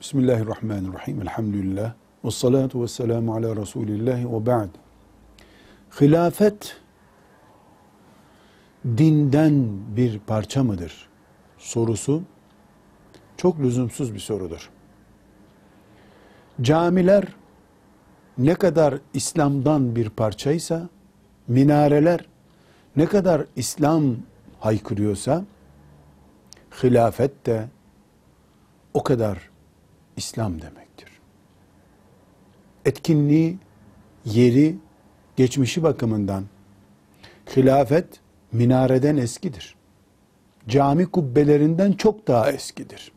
Bismillahirrahmanirrahim. Elhamdülillah. Ve salatu ve selamu ala Resulillahi ve ba'd. Hilafet dinden bir parça mıdır? Sorusu çok lüzumsuz bir sorudur. Camiler ne kadar İslam'dan bir parçaysa, minareler ne kadar İslam haykırıyorsa, hilafet de o kadar İslam demektir. Etkinliği, yeri, geçmişi bakımından hilafet minareden eskidir. Cami kubbelerinden çok daha eskidir.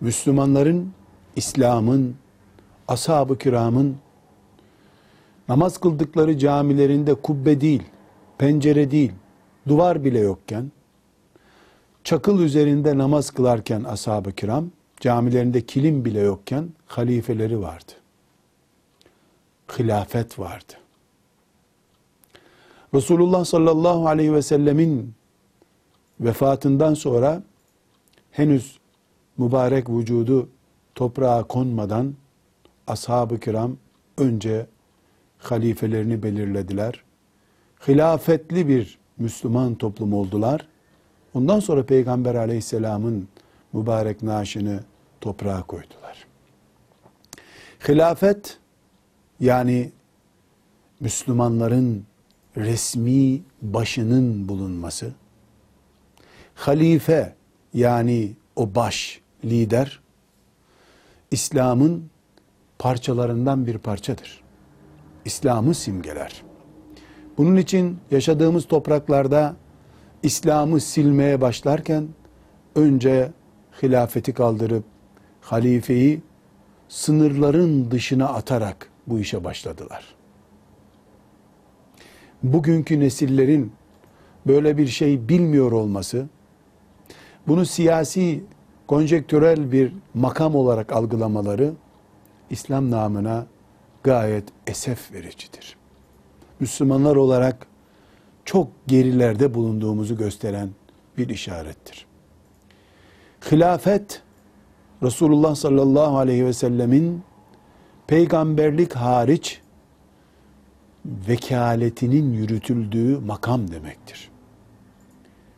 Müslümanların, İslam'ın, ashab-ı kiramın namaz kıldıkları camilerinde kubbe değil, pencere değil, duvar bile yokken, çakıl üzerinde namaz kılarken ashab-ı kiram, camilerinde kilim bile yokken halifeleri vardı. Hilafet vardı. Resulullah sallallahu aleyhi ve sellemin vefatından sonra henüz mübarek vücudu toprağa konmadan ashab-ı kiram önce halifelerini belirlediler. Hilafetli bir Müslüman toplum oldular. Ondan sonra Peygamber aleyhisselamın mübarek naaşını toprağa koydular. Hilafet yani Müslümanların resmi başının bulunması, halife yani o baş, lider, İslam'ın parçalarından bir parçadır. İslam'ı simgeler. Bunun için yaşadığımız topraklarda İslam'ı silmeye başlarken önce hilafeti kaldırıp halifeyi sınırların dışına atarak bu işe başladılar. Bugünkü nesillerin böyle bir şey bilmiyor olması, bunu siyasi, konjektürel bir makam olarak algılamaları İslam namına gayet esef vericidir. Müslümanlar olarak çok gerilerde bulunduğumuzu gösteren bir işarettir. Hilafet Resulullah sallallahu aleyhi ve sellemin peygamberlik hariç vekaletinin yürütüldüğü makam demektir.